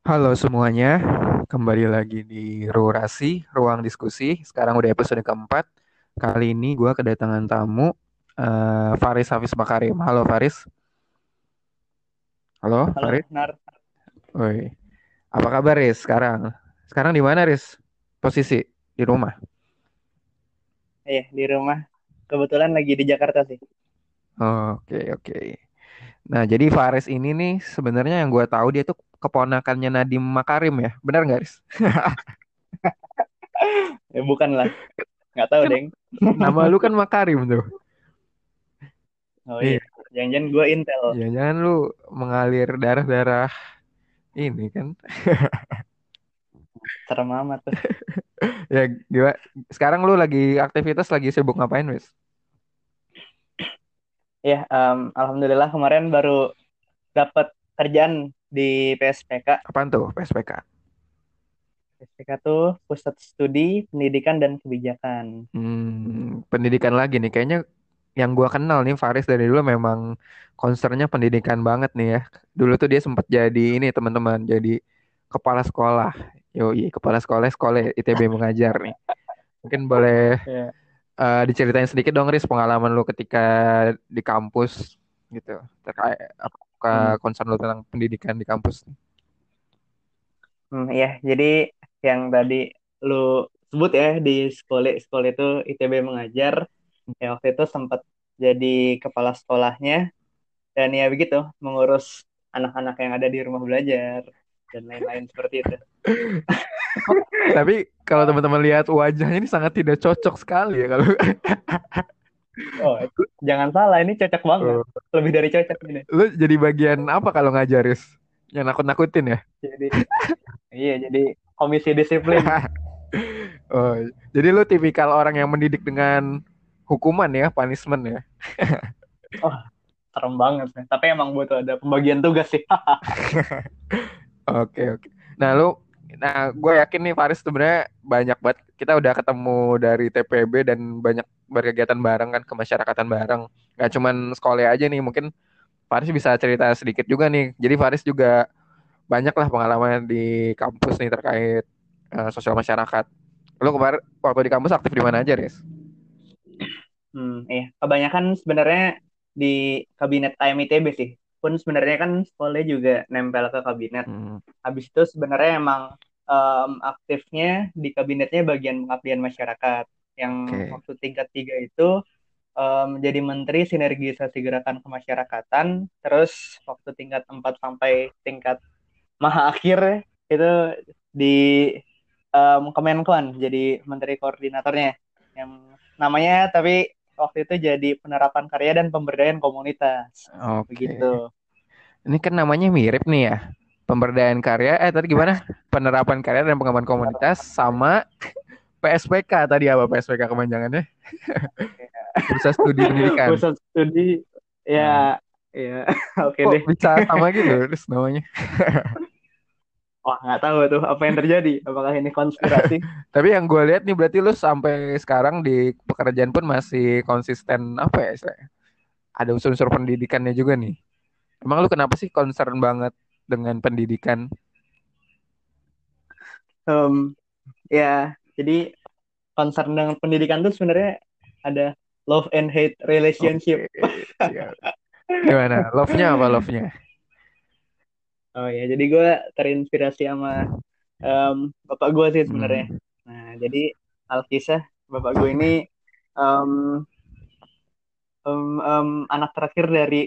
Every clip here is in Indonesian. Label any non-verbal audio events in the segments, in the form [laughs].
Halo semuanya, kembali lagi di Rurasi, Ruang Diskusi. Sekarang udah episode keempat. Kali ini gue kedatangan tamu, eh, Faris Hafiz Makarim. Halo Faris. Halo Halo, Faris. Nar. Woi, apa kabar Riz sekarang? Sekarang di mana Riz? Posisi di rumah. Iya, di rumah. Kebetulan lagi di Jakarta sih. Oke oke. Nah jadi Faris ini nih sebenarnya yang gue tahu dia tuh keponakannya Nadiem Makarim ya, benar nggak Riz? Ya, [laughs] bukan lah. Nggak tahu, Kan Deng. nama lu kan Makarim tuh. Oh iya. Iya. Jangan-jangan gue Intel. Ya jangan lu mengalir darah-darah ini kan. [laughs] Serem amat tuh. [laughs] Ya gila. Sekarang lu lagi aktivitas lagi sibuk ngapain, Wis? Ya, em, Alhamdulillah kemarin baru dapat kerjaan di PSPK. Apaan tuh PSPK? PSPK tuh Pusat Studi Pendidikan dan Kebijakan. Hmm, pendidikan lagi nih. Kayaknya yang gua kenal nih Faris dari dulu memang concernnya pendidikan banget nih ya. Dulu tuh dia sempat jadi ini teman-teman, jadi kepala sekolah. Yoi, kepala sekolah sekolah ITB mengajar nih. Mungkin boleh Ya. eh, diceritain sedikit dong, Riz, pengalaman lu ketika di kampus gitu. Terkait apa Hmm. concern lu tentang pendidikan di kampus? Hmm, ya, jadi yang tadi lu sebut ya di sekolah sekolah itu ITB mengajar. Ya waktu itu sempat jadi kepala sekolahnya dan ya begitu mengurus anak-anak yang ada di rumah belajar dan lain-lain seperti itu. [laughs] Tapi kalau teman-teman lihat wajahnya ini sangat tidak cocok sekali ya kalau [laughs] Oh, jangan salah ini cocok banget. Oh. Lebih dari cocok ini. lu jadi bagian apa kalau ngajar, Riz? Yang nakut-nakutin ya? Jadi iya jadi komisi disiplin. [laughs] Oh, jadi lu tipikal orang yang mendidik dengan hukuman ya, punishment ya. [laughs] Oh, serem banget. ya. Tapi emang butuh ada pembagian tugas sih. [laughs] Oke, oke. Nah, lu nah gue yakin nih Faris sebenarnya banyak banget kita udah ketemu dari TPB dan banyak berkegiatan bareng kan kemasyarakatan bareng. Gak cuman sekolah aja nih, mungkin Faris bisa cerita sedikit juga nih. Jadi Faris juga banyak lah pengalaman di kampus nih terkait eh, sosial masyarakat. Lu kemarin waktu di kampus aktif di mana aja, Riz? Hmm, iya. Kebanyakan sebenarnya di kabinet IMITB sih. Pun sebenarnya kan sekolahnya juga nempel ke kabinet. Hmm, Habis itu sebenarnya emang em, aktifnya di kabinetnya bagian pengabdian masyarakat. Yang Oke. waktu tingkat tiga itu em, jadi Menteri Sinergisasi Gerakan Kemasyarakatan. Terus waktu tingkat 4 sampai tingkat maha akhir itu di em, Kemenkoan jadi Menteri Koordinatornya. Yang namanya tapi waktu itu jadi penerapan karya dan pemberdayaan komunitas. Oke. Begitu. Ini kan namanya mirip nih ya. Pemberdayaan karya, eh tadi gimana? Penerapan karya dan pengembangan komunitas sama PSPK tadi apa PSPK kepanjangannya? Pusat Studi Pendidikan. Pusat studi ya ya [laughs] oke kok deh. bisa sama gitu [laughs] terus namanya? [laughs] Wah nggak tahu tuh apa yang terjadi. Apakah ini konspirasi? [laughs] Tapi yang gue lihat nih berarti lu sampai sekarang di pekerjaan pun masih konsisten apa ya istilahnya? Ada unsur-unsur pendidikannya juga nih. Emang lu kenapa sih concern banget dengan pendidikan? Em, ya jadi concern dengan pendidikan tuh sebenarnya ada love and hate relationship. Siap. Gimana? Love-nya apa love-nya? Oh ya jadi gue terinspirasi sama em, bapak gue sih sebenarnya. Hmm. Nah jadi Alkisah bapak gue ini em, em, em, anak terakhir dari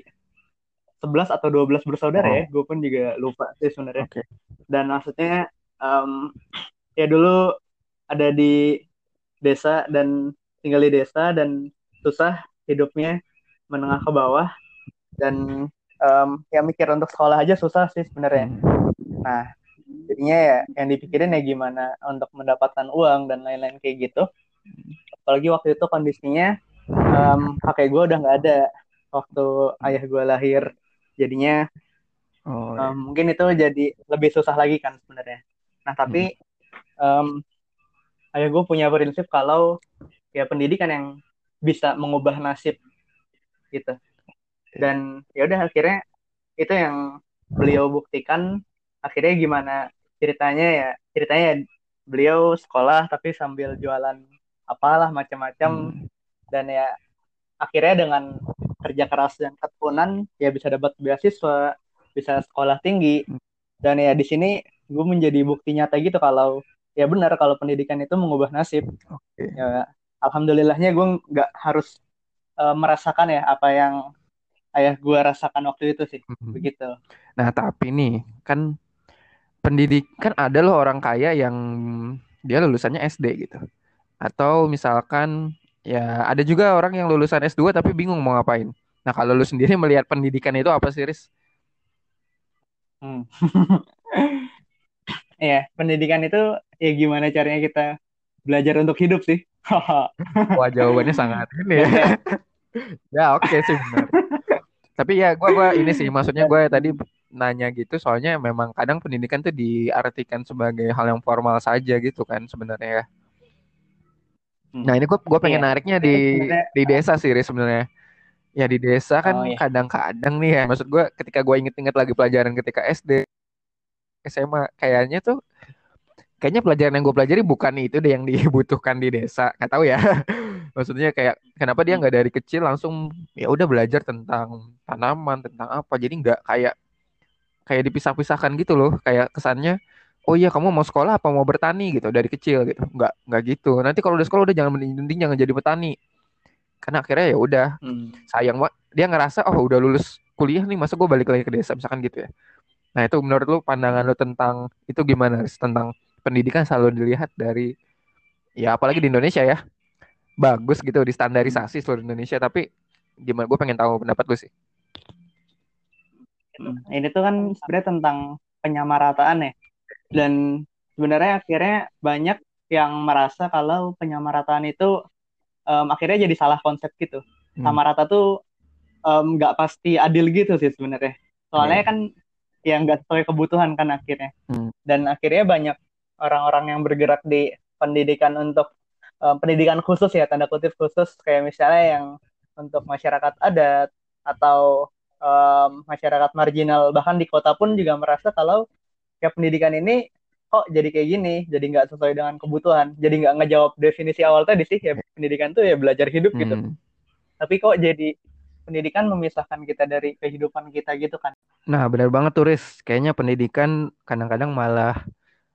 11 atau 12 bersaudara Oh, ya. Gue pun juga lupa sih sebenarnya. oke. Dan maksudnya em, ya dulu ada di desa dan tinggal di desa dan susah hidupnya menengah ke bawah dan em, ya mikir untuk sekolah aja susah sih sebenarnya. Hmm. Nah, jadinya ya yang dipikirin ya gimana untuk mendapatkan uang dan lain-lain kayak gitu. Apalagi waktu itu kondisinya em, kakek gue udah nggak ada waktu ayah gue lahir. Jadinya Oh, iya. mungkin itu jadi lebih susah lagi kan sebenarnya. Nah, Hmm. tapi em, ayah gue punya prinsip kalau ya pendidikan yang bisa mengubah nasib gitu. Dan ya udah akhirnya itu yang beliau buktikan akhirnya gimana ceritanya ya ceritanya ya beliau sekolah tapi sambil jualan apalah macam-macam Hmm. dan ya akhirnya dengan kerja keras dan ketekunan ya bisa dapat beasiswa bisa sekolah tinggi Hmm. dan ya di sini gue menjadi bukti nyata gitu kalau ya benar kalau pendidikan itu mengubah nasib Oke. ya alhamdulillahnya gue nggak harus eh, merasakan ya apa yang ayah gue rasakan waktu itu sih Hmm. begitu Nah, tapi nih kan pendidikan ada loh orang kaya yang dia lulusannya SD gitu. Atau misalkan ya ada juga orang yang lulusan S2 tapi bingung mau ngapain. Nah, kalau lu sendiri melihat pendidikan itu apa sih, Riz? Hmm. [laughs] ya pendidikan itu ya gimana caranya kita belajar untuk hidup sih [laughs] Wah, jawabannya sangat ini ya. [laughs] ya, oke sih benar. Tapi ya gua gua ini sih maksudnya gue tadi [laughs] nanya gitu soalnya memang kadang pendidikan tuh diartikan sebagai hal yang formal saja gitu kan sebenarnya ya. Hmm. Nah, ini gue gue pengen Iya. nariknya di di desa sih sebenarnya. Ya di desa kan Oh, iya. kadang-kadang nih ya, maksud gue ketika gue inget-inget lagi pelajaran ketika SD, SMA, kayaknya tuh kayaknya pelajaran yang gue pelajari bukan itu deh yang dibutuhkan di desa. Nggak tahu ya. [laughs] Maksudnya kayak kenapa dia nggak dari kecil langsung ya udah belajar tentang tanaman, tentang apa. Jadi nggak kayak kayak dipisah-pisahkan gitu loh. Kayak kesannya Oh iya kamu mau sekolah apa mau bertani? Gitu dari kecil gitu. Nggak nggak gitu. Nanti kalau udah sekolah udah jangan mending jangan jadi petani. Karena akhirnya ya udah Hmm. sayang banget dia ngerasa oh udah lulus kuliah nih masa gue balik lagi ke desa misalkan gitu ya. Nah itu menurut lu pandangan lu tentang itu gimana tentang pendidikan selalu dilihat dari ya apalagi di Indonesia ya bagus gitu distandarisasi seluruh Indonesia tapi gimana gue pengen tahu pendapat lu sih Hmm. Ini tuh kan sebenarnya tentang penyamarataan ya. Dan sebenarnya akhirnya banyak yang merasa kalau penyamarataan itu em, akhirnya jadi salah konsep gitu. Hmm. Sama rata tuh nggak pasti adil gitu sih sebenarnya. Soalnya Iya. kan yang nggak sesuai kebutuhan kan akhirnya. Hmm. Dan akhirnya banyak orang-orang yang bergerak di pendidikan untuk em, pendidikan khusus ya tanda kutip khusus kayak misalnya yang untuk masyarakat adat atau em, masyarakat marginal bahkan di kota pun juga merasa kalau ya pendidikan ini kok jadi kayak gini jadi nggak sesuai dengan kebutuhan jadi nggak ngejawab definisi awal tadi sih ya pendidikan tuh ya belajar hidup gitu Hmm. tapi kok jadi pendidikan memisahkan kita dari kehidupan kita gitu kan Nah, benar banget tuh, Riz. Kayaknya pendidikan kadang-kadang malah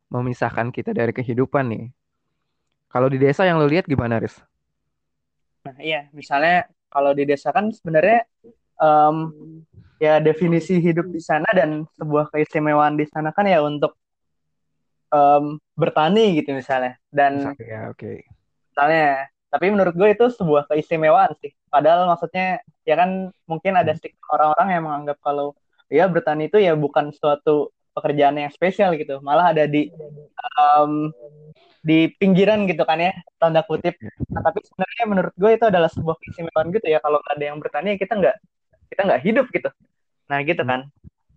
memisahkan kita dari kehidupan nih. Kalau di desa yang lo lihat gimana, Riz? nah iya misalnya kalau di desa kan sebenarnya em, ya definisi hidup di sana dan sebuah keistimewaan di sana kan ya untuk em, bertani gitu misalnya dan Misalnya, ya, oke. misalnya tapi menurut gue itu sebuah keistimewaan sih padahal maksudnya ya kan mungkin ada stigma orang-orang yang menganggap kalau ya bertani itu ya bukan suatu pekerjaan yang spesial gitu. Malah ada di em, di pinggiran gitu kan ya tanda kutip. Nah, tapi sebenarnya menurut gue itu adalah sebuah keistimewaan gitu ya. Kalau ada yang bertani kita nggak kita nggak hidup gitu. Nah gitu kan.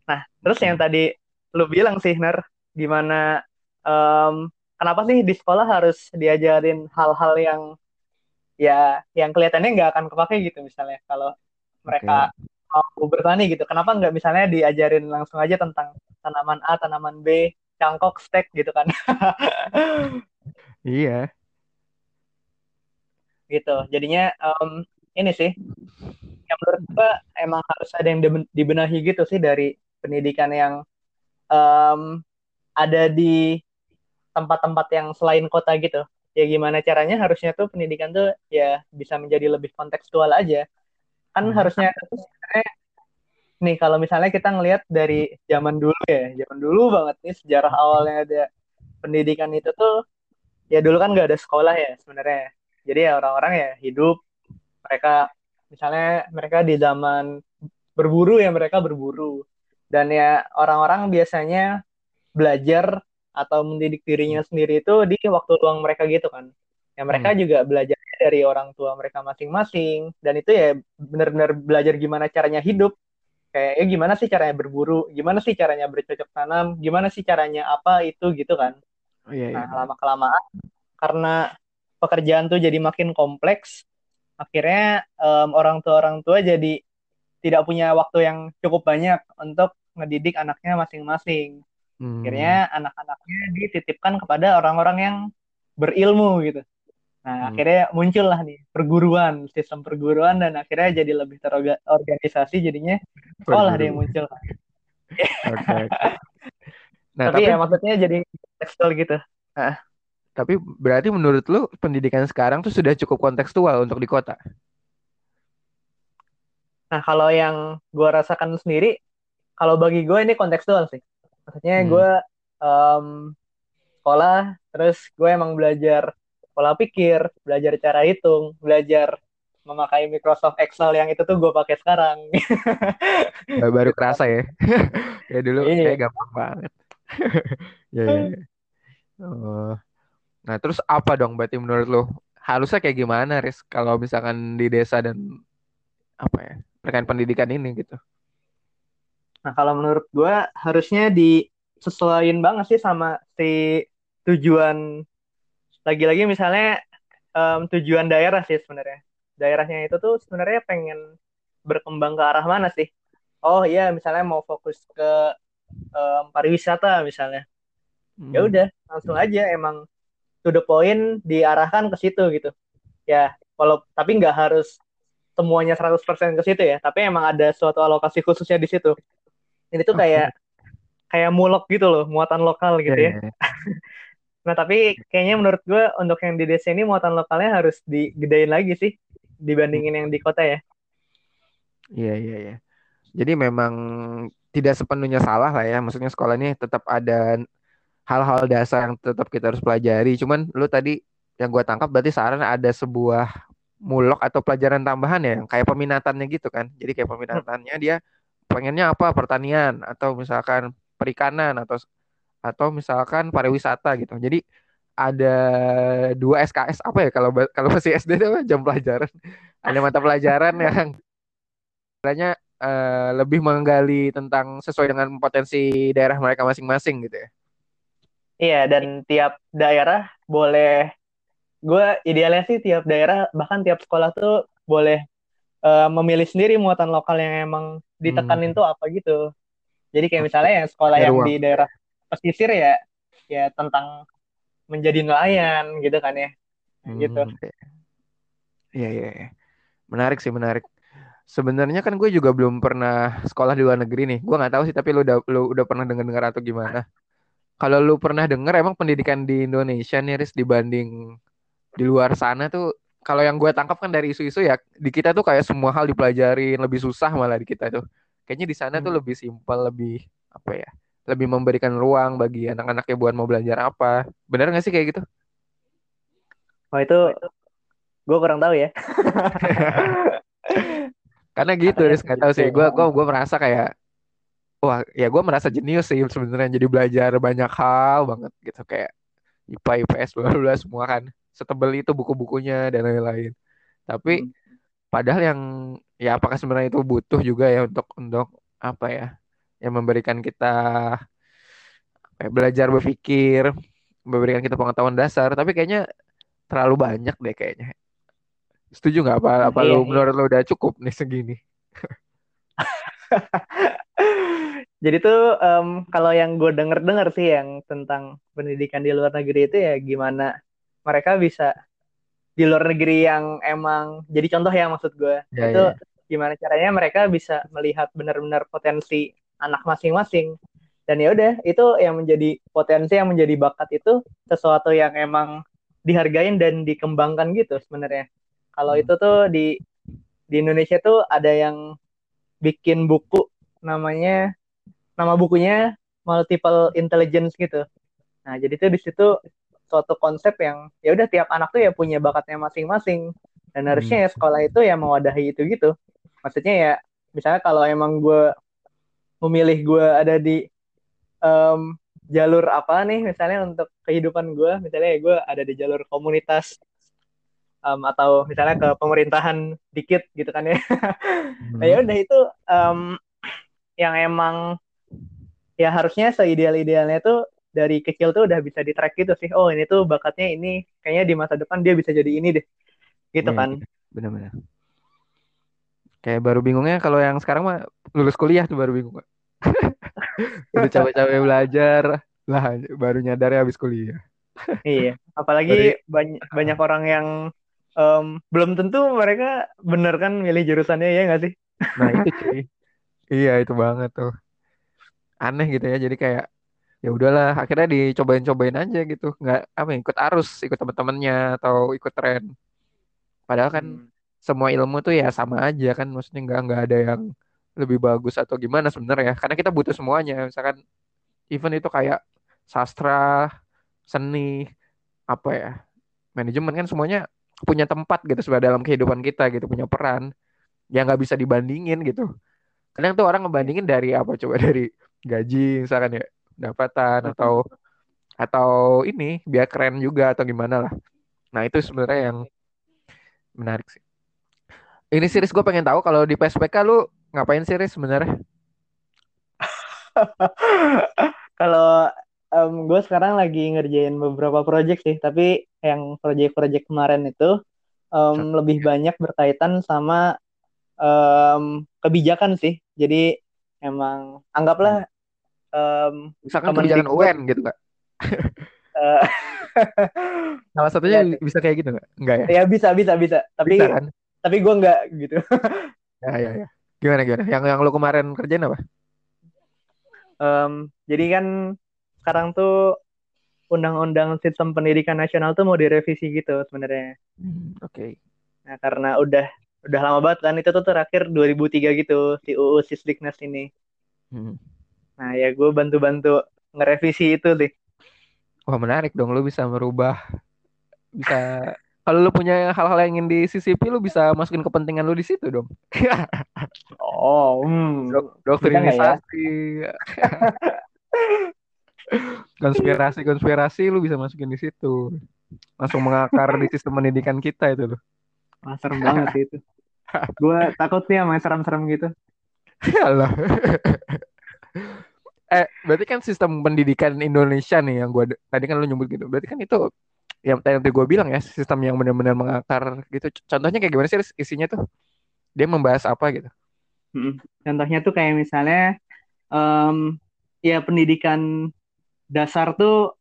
Nah terus yang tadi lu bilang sih Ner gimana em, kenapa sih di sekolah harus diajarin hal-hal yang ya yang kelihatannya nggak akan kepake gitu misalnya. Kalau mereka mau bertani gitu kenapa nggak misalnya diajarin langsung aja tentang tanaman A tanaman B cangkok stek gitu kan. Iya. gitu. Jadinya em, ini sih yang menurut gue emang harus ada yang diben- dibenahi gitu sih dari pendidikan yang em, ada di tempat-tempat yang selain kota gitu. Ya gimana caranya? Harusnya tuh pendidikan tuh ya bisa menjadi lebih kontekstual aja. Kan Hmm. harusnya tuh sebenarnya nih kalau misalnya kita ngelihat dari zaman dulu ya zaman dulu banget nih sejarah awalnya ada pendidikan itu tuh ya dulu kan nggak ada sekolah ya sebenarnya. Jadi ya orang-orang ya hidup mereka misalnya mereka di zaman berburu ya mereka berburu. Dan ya orang-orang biasanya belajar atau mendidik dirinya sendiri itu di waktu luang mereka gitu kan. Ya mereka juga belajar dari orang tua mereka masing-masing. Dan itu ya benar-benar belajar gimana caranya hidup kayak ya gimana sih caranya berburu gimana sih caranya bercocok tanam gimana sih caranya apa itu gitu kan Oh, iya, iya. Nah, lama kelamaan karena pekerjaan tuh jadi makin kompleks, akhirnya em, orang tua orang tua jadi tidak punya waktu yang cukup banyak untuk ngedidik anaknya masing-masing. Hmm. Akhirnya anak-anaknya dititipkan kepada orang-orang yang berilmu gitu. Nah, Hmm. akhirnya muncullah nih perguruan, sistem perguruan dan akhirnya jadi lebih terorganisasi jadinya sekolah deh yang muncul. Oke. oke. [laughs] Nah, tapi, tapi ya maksudnya jadi tekstual gitu. tapi berarti menurut lu pendidikan sekarang tuh sudah cukup kontekstual untuk di kota. Nah, kalau yang gue rasakan sendiri, kalau bagi gue ini kontekstual sih. Maksudnya Hmm. gue em, sekolah, terus gue emang belajar pola pikir, belajar cara hitung, belajar memakai Microsoft Excel yang itu tuh gue pakai sekarang. [laughs] Ba- Baru kerasa ya. [laughs] ya dulu Iya. kayak gampang banget. [laughs] Ya, ya. Oh. Nah, terus apa dong berarti menurut lu? Harusnya kayak gimana, Riz, kalau misalkan di desa dan apa ya? Terkait pendidikan ini gitu. Nah, kalau menurut gue harusnya disesuaiin banget sih sama si tujuan lagi-lagi misalnya em, tujuan daerah sih sebenarnya. Daerahnya itu tuh sebenarnya pengen berkembang ke arah mana sih? Oh iya, misalnya mau fokus ke em, pariwisata misalnya. Hmm. Ya udah, langsung aja emang to the point diarahkan ke situ gitu. Ya, kalau tapi nggak harus semuanya 100% ke situ ya, tapi emang ada suatu alokasi khususnya di situ. Ini tuh kayak kayak mulok gitu loh, muatan lokal gitu Iya, ya. iya, iya. [laughs] Nah, tapi kayaknya menurut gue untuk yang di desa ini muatan lokalnya harus digedein lagi sih dibandingin yang di kota ya. Iya, iya, iya. Jadi memang tidak sepenuhnya salah lah ya. Maksudnya sekolah ini tetap ada hal-hal dasar yang tetap kita harus pelajari. Cuman lu tadi yang gua tangkap berarti saran ada sebuah mulok atau pelajaran tambahan ya, yang kayak peminatannya gitu kan. Jadi kayak peminatannya dia pengennya apa? Pertanian atau misalkan perikanan atau atau misalkan pariwisata gitu. Jadi ada dua SKS apa ya kalau kalau masih SD itu jam pelajaran. Ada mata pelajaran [laughs] yang kiranya eh, lebih menggali tentang sesuai dengan potensi daerah mereka masing-masing gitu ya. Iya, dan tiap daerah boleh, gue idealnya sih tiap daerah, bahkan tiap sekolah tuh boleh eh, memilih sendiri muatan lokal yang emang ditekanin Hmm. tuh apa gitu. Jadi kayak misalnya yang sekolah yang ruang. di daerah pesisir ya, ya tentang menjadi nelayan gitu kan ya, Nah, gitu. Hmm, Iya, iya, iya. Menarik sih, menarik. Sebenarnya kan gue juga belum pernah sekolah di luar negeri nih. Gue nggak tahu sih, tapi lu udah lu udah pernah dengar-dengar atau gimana? Kalau lu pernah dengar, emang pendidikan di Indonesia nih, Riz, dibanding di luar sana tuh, kalau yang gue tangkap kan dari isu-isu ya, di kita tuh kayak semua hal dipelajarin lebih susah malah di kita tuh. Kayaknya di sana tuh Hmm. lebih simpel, lebih apa ya? Lebih memberikan ruang bagi anak-anaknya buat mau belajar apa. Bener nggak sih kayak gitu? Oh itu gue kurang tahu ya. [laughs] Karena gitu, Riz, nggak tahu sih. Gue gue gue merasa kayak Wah, ya gue merasa jenius sih sebenarnya jadi belajar banyak hal banget gitu kayak IPA, IPS, bla bla, semua kan setebel itu buku-bukunya dan lain-lain. Tapi Hmm. padahal yang ya apakah sebenarnya itu butuh juga ya untuk untuk apa ya yang memberikan kita ya, belajar berpikir, memberikan kita pengetahuan dasar. Tapi kayaknya terlalu banyak deh kayaknya. Setuju nggak apa apa Iya, lu iya. menurut lu udah cukup nih segini? [laughs] Jadi tuh em, kalau yang gue denger-dengar sih yang tentang pendidikan di luar negeri itu ya gimana mereka bisa di luar negeri yang emang jadi contoh ya maksud gue Ya, itu ya. gimana caranya mereka bisa melihat benar-benar potensi anak masing-masing dan ya udah itu yang menjadi potensi yang menjadi bakat itu sesuatu yang emang dihargain dan dikembangkan gitu sebenarnya kalau Hmm. itu tuh di di Indonesia tuh ada yang bikin buku namanya nama bukunya multiple intelligence gitu. Nah, jadi tuh di situ suatu konsep yang ya udah tiap anak tuh ya punya bakatnya masing-masing dan harusnya ya sekolah itu ya mewadahi itu gitu. Maksudnya ya misalnya kalau emang gue memilih gue ada di em, jalur apa nih misalnya untuk kehidupan gue, misalnya ya gue ada di jalur komunitas em, atau misalnya ke pemerintahan dikit gitu kan ya. [laughs] Nah, ya udah itu em, yang emang ya harusnya seideal-idealnya tuh dari kecil tuh udah bisa di track gitu sih. Oh ini tuh bakatnya ini, kayaknya di masa depan dia bisa jadi ini deh, gitu Iya, kan? iya. Benar-benar. Kayak baru bingungnya kalau yang sekarang mah lulus kuliah tuh baru bingung. [laughs] Udah capek-capek [laughs] belajar, lah baru nyadar ya habis kuliah. Iya, apalagi Berarti, banyak banyak orang yang em, belum tentu mereka bener kan milih jurusannya ya nggak sih? nah itu cuy. Iya itu banget tuh. Aneh gitu ya. Jadi kayak ya udahlah akhirnya dicobain-cobain aja gitu. Nggak apa ya, ikut arus, ikut teman-temannya atau ikut tren. Padahal kan Hmm. Semua ilmu tuh ya sama aja kan. Maksudnya nggak nggak ada yang lebih bagus atau gimana sebenarnya. Karena kita butuh semuanya. Misalkan event itu kayak sastra, seni, apa ya, manajemen kan semuanya punya tempat gitu sebenarnya dalam kehidupan kita gitu, punya peran yang nggak bisa dibandingin gitu. Kadang tuh orang ngebandingin dari apa coba dari gaji misalkan ya, pendapatan atau atau ini biar keren juga atau gimana lah. Nah itu sebenarnya yang menarik sih. Ini series gue pengen tahu kalau di PSPK lu ngapain series sebenarnya? [laughs] Kalau gue sekarang lagi ngerjain beberapa project sih, tapi yang project-project kemarin itu em, lebih banyak berkaitan sama em, kebijakan sih. Jadi emang anggaplah em, Misalkan kebijakan UN gitu nggak? [laughs] eh, Salah satunya bisa kayak gitu nggak? Enggak ya? Ya bisa bisa bisa. Tapi Bisa kan? Tapi gue enggak gitu. Ya ya ya. Gimana gimana? Yang yang lu kemarin kerjain apa? Em, jadi kan sekarang tuh undang-undang sistem pendidikan nasional tuh mau direvisi gitu sebenarnya. Hmm, Oke. Nah, karena udah udah lama banget kan itu tuh terakhir 2003 gitu si UU Sisdiknas ini. Hmm. Nah, ya gue bantu-bantu ngerevisi itu deh. Wah menarik dong. Lu bisa merubah, bisa. Kalau lu punya hal-hal yang ingin disisipi, lu bisa masukin kepentingan lu di situ dong. [laughs] Oh, hmm. Dok- nggak ya? [laughs] Doktrinisasi, konspirasi-konspirasi, lu bisa masukin di situ. Langsung mengakar di sistem pendidikan kita itu loh. Wah, serem banget sih itu. Gue takut nih sama serem-serem gitu. [laughs] Alah. eh, berarti kan sistem pendidikan Indonesia nih yang gua tadi kan lu nyebut gitu. Berarti kan itu yang tadi gue bilang ya, sistem yang benar-benar mengakar gitu. Contohnya kayak gimana sih isinya tuh? Dia membahas apa gitu? Mm-mm. Contohnya tuh kayak misalnya em, ya pendidikan dasar tuh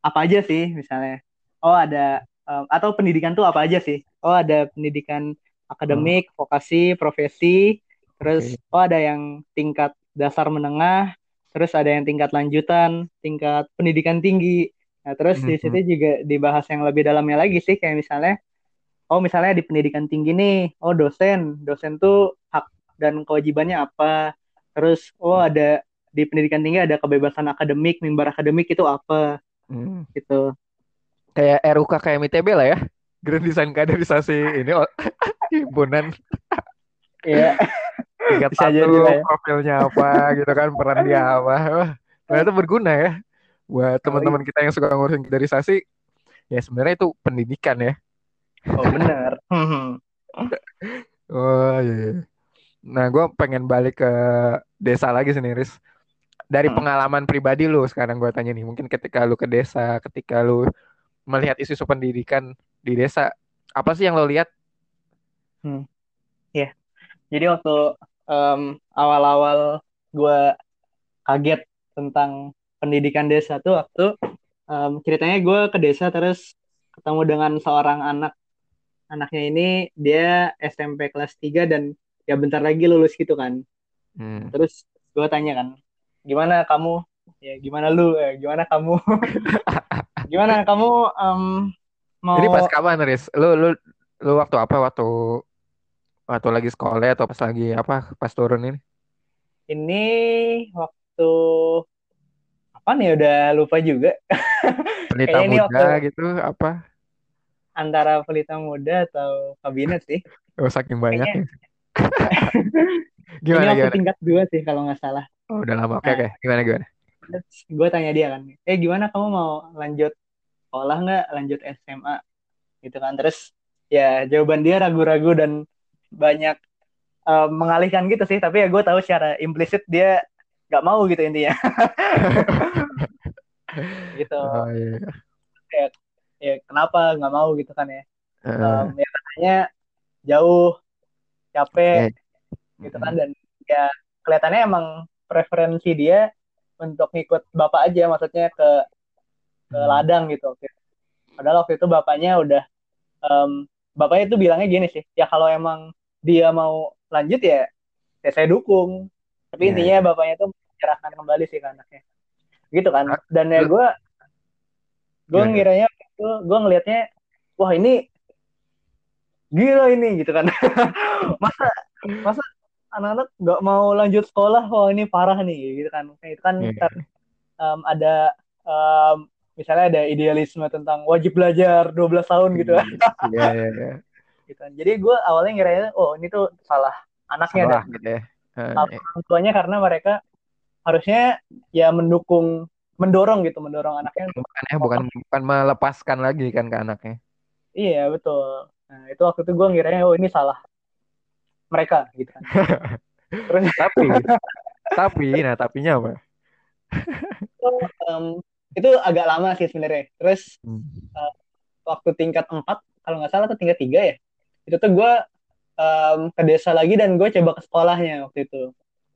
apa aja sih misalnya. Oh, ada em, atau pendidikan tuh apa aja sih? Oh, ada pendidikan akademik, vokasi, profesi, terus oke. oh ada yang tingkat dasar menengah, terus ada yang tingkat lanjutan, tingkat pendidikan tinggi. Nah, terus di Mhm. situ juga dibahas yang lebih dalamnya lagi sih kayak misalnya oh misalnya di pendidikan tinggi nih, oh dosen, dosen tuh hak dan kewajibannya apa. Terus oh ada di pendidikan tinggi ada kebebasan akademik, mimbar akademik itu apa Hmm. gitu. Kayak RUK KM ITB lah ya. Grand Design Kaderisasi ini oh, [laughs] himpunan Iya, tingkat bisa satu ya. profilnya apa gitu kan peran dia apa. Ternyata berguna ya buat teman-teman kita yang suka ngurusin kaderisasi. Ya sebenarnya itu pendidikan ya. oh benar. [laughs] Oh iya. iya. Nah, gue pengen balik ke desa lagi sih, Riz. Dari Hmm. pengalaman pribadi lu sekarang gue tanya nih, mungkin ketika lu ke desa, ketika lu melihat isu-isu pendidikan di desa, apa sih yang lo lihat? Hmm. Ya, jadi waktu em, awal-awal gue kaget tentang pendidikan desa tuh waktu em, ceritanya gue ke desa terus ketemu dengan seorang anak anaknya ini dia SMP kelas 3 dan ya bentar lagi lulus gitu kan. Hmm. Terus gue tanya kan, gimana kamu? Ya gimana lu? Eh, gimana kamu? [laughs] gimana kamu em, mau Ini pas kapan, Riz? Lu, lu, lu waktu apa? Waktu waktu lagi sekolah atau pas lagi apa? Pas turun ini? ini waktu apa nih udah lupa juga. [laughs] Pelita Kayaknya muda waktu gitu, apa? antara pelita muda atau kabinet sih. Oh, saking Kayaknya banyaknya. [laughs] ini Gimana, waktu gimana? tingkat dua sih kalau nggak salah. Oh, udah lama. Oke, Nah, oke. Gimana, gimana? gue tanya dia kan, eh gimana kamu mau lanjut sekolah nggak, lanjut SMA gitu kan. Terus ya jawaban dia ragu-ragu dan banyak eh, mengalihkan gitu sih. Tapi ya gue tahu secara implisit dia nggak mau gitu intinya. [laughs] gitu. Oh, iya. Ya, ya kenapa nggak mau gitu kan ya. Em, Eh, ya katanya jauh, capek ya. gitu kan dan ya kelihatannya emang preferensi dia untuk ngikut bapak aja maksudnya ke ke Hmm. ladang gitu padahal waktu itu bapaknya udah em, bapaknya itu bilangnya gini sih ya kalau emang dia mau lanjut ya ya saya dukung tapi Ya, intinya bapaknya itu menyerahkan kembali sih ke anaknya gitu kan dan ya gue gue ngiranya itu gue ngelihatnya wah ini gila ini gitu kan [laughs] masa masa anak-anak nggak mau lanjut sekolah wah ini parah nih gitu kan itu kan Iya. ntar, em, ada em, misalnya ada idealisme tentang wajib belajar 12 tahun gitu kan Iya, iya, iya. [laughs] gitu kan. jadi gue awalnya ngiranya oh ini tuh salah anaknya Salah dan gitu ya. Salah orang tuanya karena mereka harusnya ya mendukung mendorong gitu mendorong anaknya untuk bukan ya, bukan bukan melepaskan lagi kan ke anaknya. iya betul nah itu waktu itu gue ngiranya oh ini salah mereka gitu kan [laughs] terus Tapi, tapi, nah tapinya apa? em, itu agak lama sih sebenarnya terus Hmm. waktu tingkat 4 kalau nggak salah atau tingkat 3 ya itu tuh gue em, ke desa lagi dan gue coba ke sekolahnya waktu itu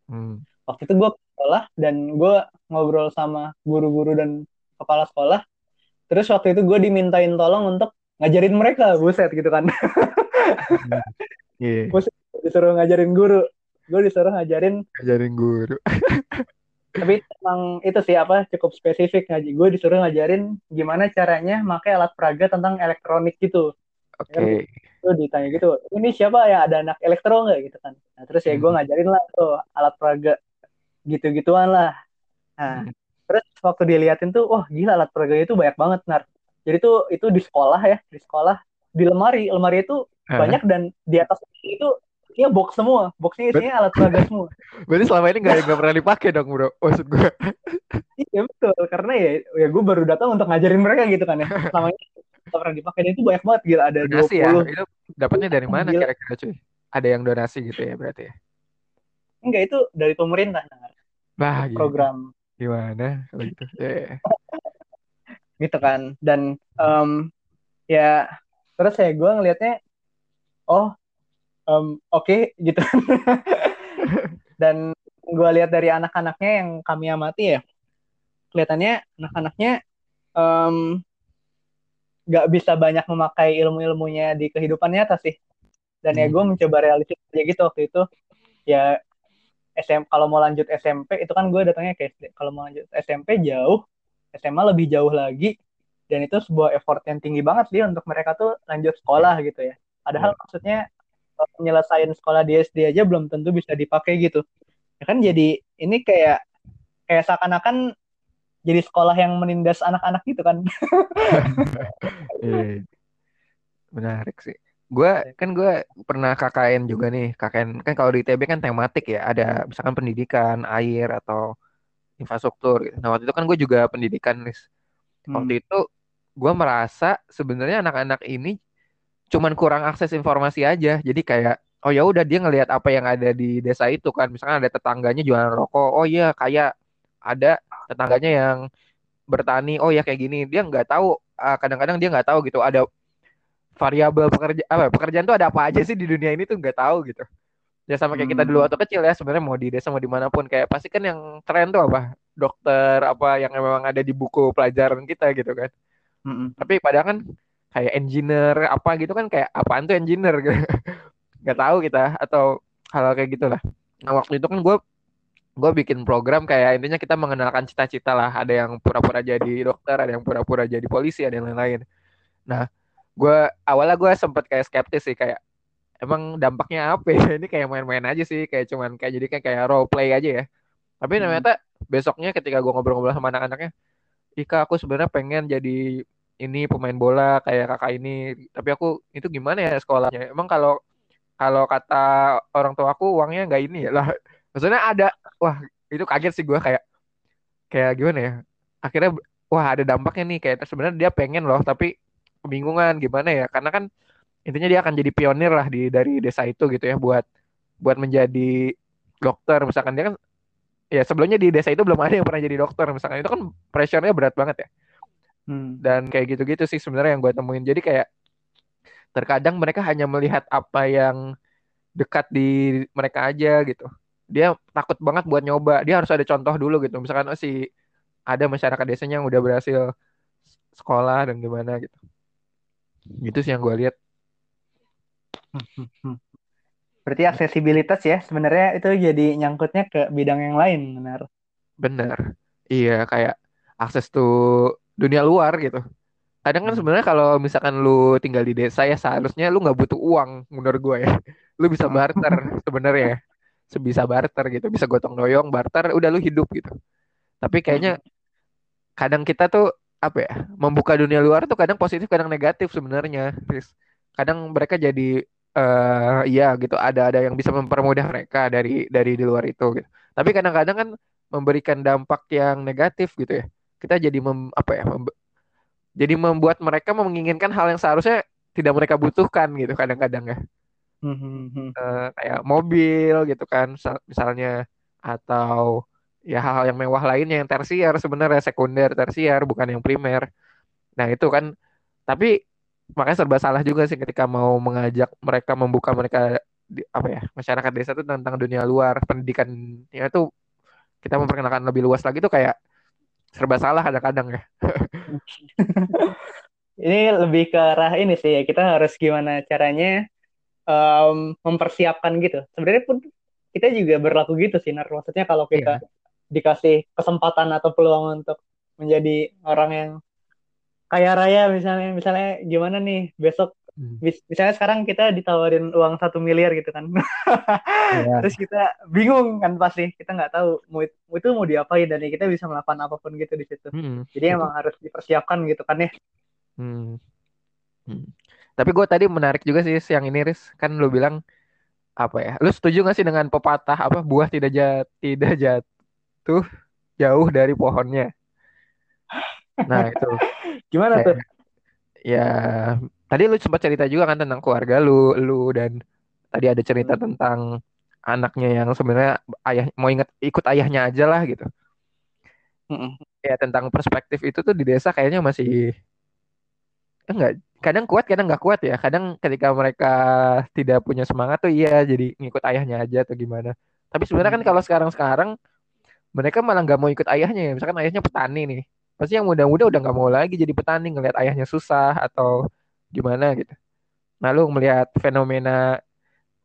Hmm. waktu itu gue sekolah dan gue ngobrol sama guru-guru dan kepala sekolah. Terus waktu itu gue dimintain tolong untuk ngajarin mereka buset gitu kan. [laughs] Iya, disuruh ngajarin guru. Gue disuruh ngajarin ngajarin guru. [laughs] tapi emang itu sih apa cukup spesifik. Ngaji gue disuruh ngajarin gimana caranya pakai alat peraga tentang elektronik gitu. Oke. itu ditanya gitu ini siapa? Yang ada anak elektro nggak? Gitu kan. Nah terus ya gue Hmm. ngajarin lah tuh alat peraga gitu-gituan lah nah Hmm. terus waktu diliatin tuh wah gila alat peraga itu banyak banget nar jadi tuh itu di sekolah ya di sekolah di lemari lemari itu Hah? banyak dan di atas itu isinya box semua boxnya isinya alat peraga semua [laughs] Berarti selama ini nggak nggak pernah dipakai dong bro. Maksud gue. [laughs] iya betul karena ya ya gue baru datang untuk ngajarin mereka gitu kan ya [laughs] selama ini nggak pernah dipakai dan itu banyak banget gila ada Donasi ya. 20 Itu dapatnya dari mana kira-kira cuy? Ada yang donasi gitu ya berarti ya? enggak itu dari pemerintah Nar. Gila. program Gimana kalau gitu? Ya, ya. [laughs] gitu kan dan em, ya terus ya gue ngelihatnya oh em, oke gitu [laughs] dan gue lihat dari anak-anaknya yang kami amati ya kelihatannya anak-anaknya em, nggak bisa banyak memakai ilmu-ilmunya di kehidupan nyata sih dan ya Hmm. gue mencoba realistis aja gitu waktu itu ya SM kalau mau lanjut SMP itu kan gue datangnya ke SD kalau mau lanjut SMP jauh SMA lebih jauh lagi dan itu sebuah effort yang tinggi banget sih untuk mereka tuh lanjut sekolah gitu ya padahal Iya. maksudnya eh, penyelesaian sekolah di SD aja belum tentu bisa dipakai gitu ya kan jadi ini kayak kayak seakan-akan jadi sekolah yang menindas anak-anak gitu kan [laughs] Iya. Menarik sih. Gue kan gue pernah KKN juga nih. KKN kan kalau di ITB kan tematik ya. Ada misalkan pendidikan, air atau infrastruktur. Gitu. Nah waktu itu kan gue juga pendidikan nih. Waktu Hmm. itu gue merasa sebenarnya anak-anak ini cuman kurang akses informasi aja. Jadi kayak oh ya udah dia ngelihat apa yang ada di desa itu kan. Misalkan ada tetangganya jualan rokok. Oh iya kayak ada tetangganya yang bertani. Oh ya kayak gini. Dia nggak tahu. ah, Kadang-kadang dia nggak tahu gitu. Ada variabel pekerja apa pekerjaan tuh ada apa aja sih di dunia ini tuh nggak tahu gitu. Ya sama kayak kita dulu Hmm. waktu kecil ya sebenarnya mau di desa mau di mana pun kayak pasti kan yang tren tuh apa dokter apa yang memang ada di buku pelajaran kita gitu kan. Mm-mm. Tapi padahal kan kayak engineer apa gitu kan kayak apaan tuh engineer gitu. [laughs] Nggak tahu kita atau hal kayak gitulah. Nah waktu itu kan gue gue bikin program kayak intinya kita mengenalkan cita-cita lah. Ada yang pura-pura jadi dokter, ada yang pura-pura jadi polisi, ada yang lain-lain. Nah gue awalnya gue sempet kayak skeptis sih kayak emang dampaknya apa ya? [laughs] Ini kayak main-main aja sih kayak cuman kayak jadi kayak kayak role play aja ya. Tapi Hmm. ternyata besoknya ketika gue ngobrol-ngobrol sama anak-anaknya, Ika aku sebenarnya pengen jadi ini pemain bola kayak kakak ini. Tapi aku itu gimana ya sekolahnya? Emang kalau kalau kata orang tua aku uangnya nggak ini ya lah. [laughs] Maksudnya ada, wah itu kaget sih gue kayak kayak gimana ya? Akhirnya wah ada dampaknya nih kayak sebenarnya dia pengen loh tapi kebingungan gimana ya? Karena kan intinya dia akan jadi pionir lah di dari desa itu gitu ya buat buat menjadi dokter. Misalkan dia kan ya sebelumnya di desa itu belum ada yang pernah jadi dokter. Misalkan itu kan pressure-nya berat banget ya. Hmm. dan kayak gitu-gitu sih sebenarnya yang gue temuin. Jadi kayak terkadang mereka hanya melihat apa yang dekat di mereka aja gitu. Dia takut banget buat nyoba. Dia harus ada contoh dulu gitu. Misalkan oh, si ada masyarakat desanya yang udah berhasil sekolah dan gimana gitu gitu sih yang gue lihat Berarti aksesibilitas ya sebenarnya itu jadi nyangkutnya ke bidang yang lain, benar. bener iya kayak akses tuh dunia luar gitu kadang kan Hmm. sebenarnya kalau misalkan lu tinggal di desa ya seharusnya lu nggak butuh uang menurut gue ya [laughs] lu bisa Hmm. barter sebenarnya ya sebisa barter gitu bisa gotong royong barter udah lu hidup gitu tapi kayaknya Hmm. kadang kita tuh apa ya membuka dunia luar tuh kadang positif kadang negatif sebenarnya kadang mereka jadi eh iya gitu ada ada yang bisa mempermudah mereka dari dari di luar itu gitu. Tapi kadang-kadang kan memberikan dampak yang negatif gitu ya. Kita jadi mem, apa ya mem- jadi membuat mereka menginginkan hal yang seharusnya tidak mereka butuhkan gitu kadang-kadang ya. Hmm. Eh, kayak mobil gitu kan misal- misalnya atau ya hal-hal yang mewah lainnya yang tersier sebenarnya sekunder tersier bukan yang primer nah itu kan tapi makanya serba salah juga sih ketika mau mengajak mereka membuka mereka di, apa ya masyarakat desa itu tentang dunia luar pendidikan ya itu kita memperkenalkan lebih luas lagi tuh kayak serba salah kadang-kadang ya [laughs] Ini lebih ke arah ini sih ya kita harus gimana caranya em, mempersiapkan gitu. Sebenarnya pun kita juga berlaku gitu sih, Nar. Maksudnya kalau kita iya dikasih kesempatan atau peluang untuk menjadi orang yang kaya raya misalnya, misalnya gimana nih besok Hmm. mis- misalnya sekarang kita ditawarin uang satu miliar gitu kan Iya. [laughs] terus kita bingung kan pasti kita nggak tahu mau itu, mau diapain dan kita bisa melakukan apa pun gitu di situ Hmm. jadi emang harus dipersiapkan gitu kan ya Hmm. Hmm. Tapi gue tadi menarik juga sih yang ini Riz kan lu bilang apa ya lu setuju gak sih dengan pepatah apa buah tidak jat tidak jatuh jauh dari pohonnya nah itu [laughs] gimana tuh kayak ya tadi lu sempat cerita juga kan tentang keluarga lu lu dan tadi ada cerita Hmm. tentang anaknya yang sebenarnya ayah mau inget ikut ayahnya aja lah gitu Mm-mm. ya tentang perspektif itu tuh di desa kayaknya masih enggak kadang kuat kadang nggak kuat ya kadang ketika mereka tidak punya semangat tuh iya jadi ngikut ayahnya aja atau gimana tapi sebenarnya kan Hmm. kalau sekarang-sekarang mereka malah nggak mau ikut ayahnya ya. Misalkan ayahnya petani nih. Pasti yang muda-muda udah nggak mau lagi jadi petani ngelihat ayahnya susah atau gimana gitu. Nah lu melihat fenomena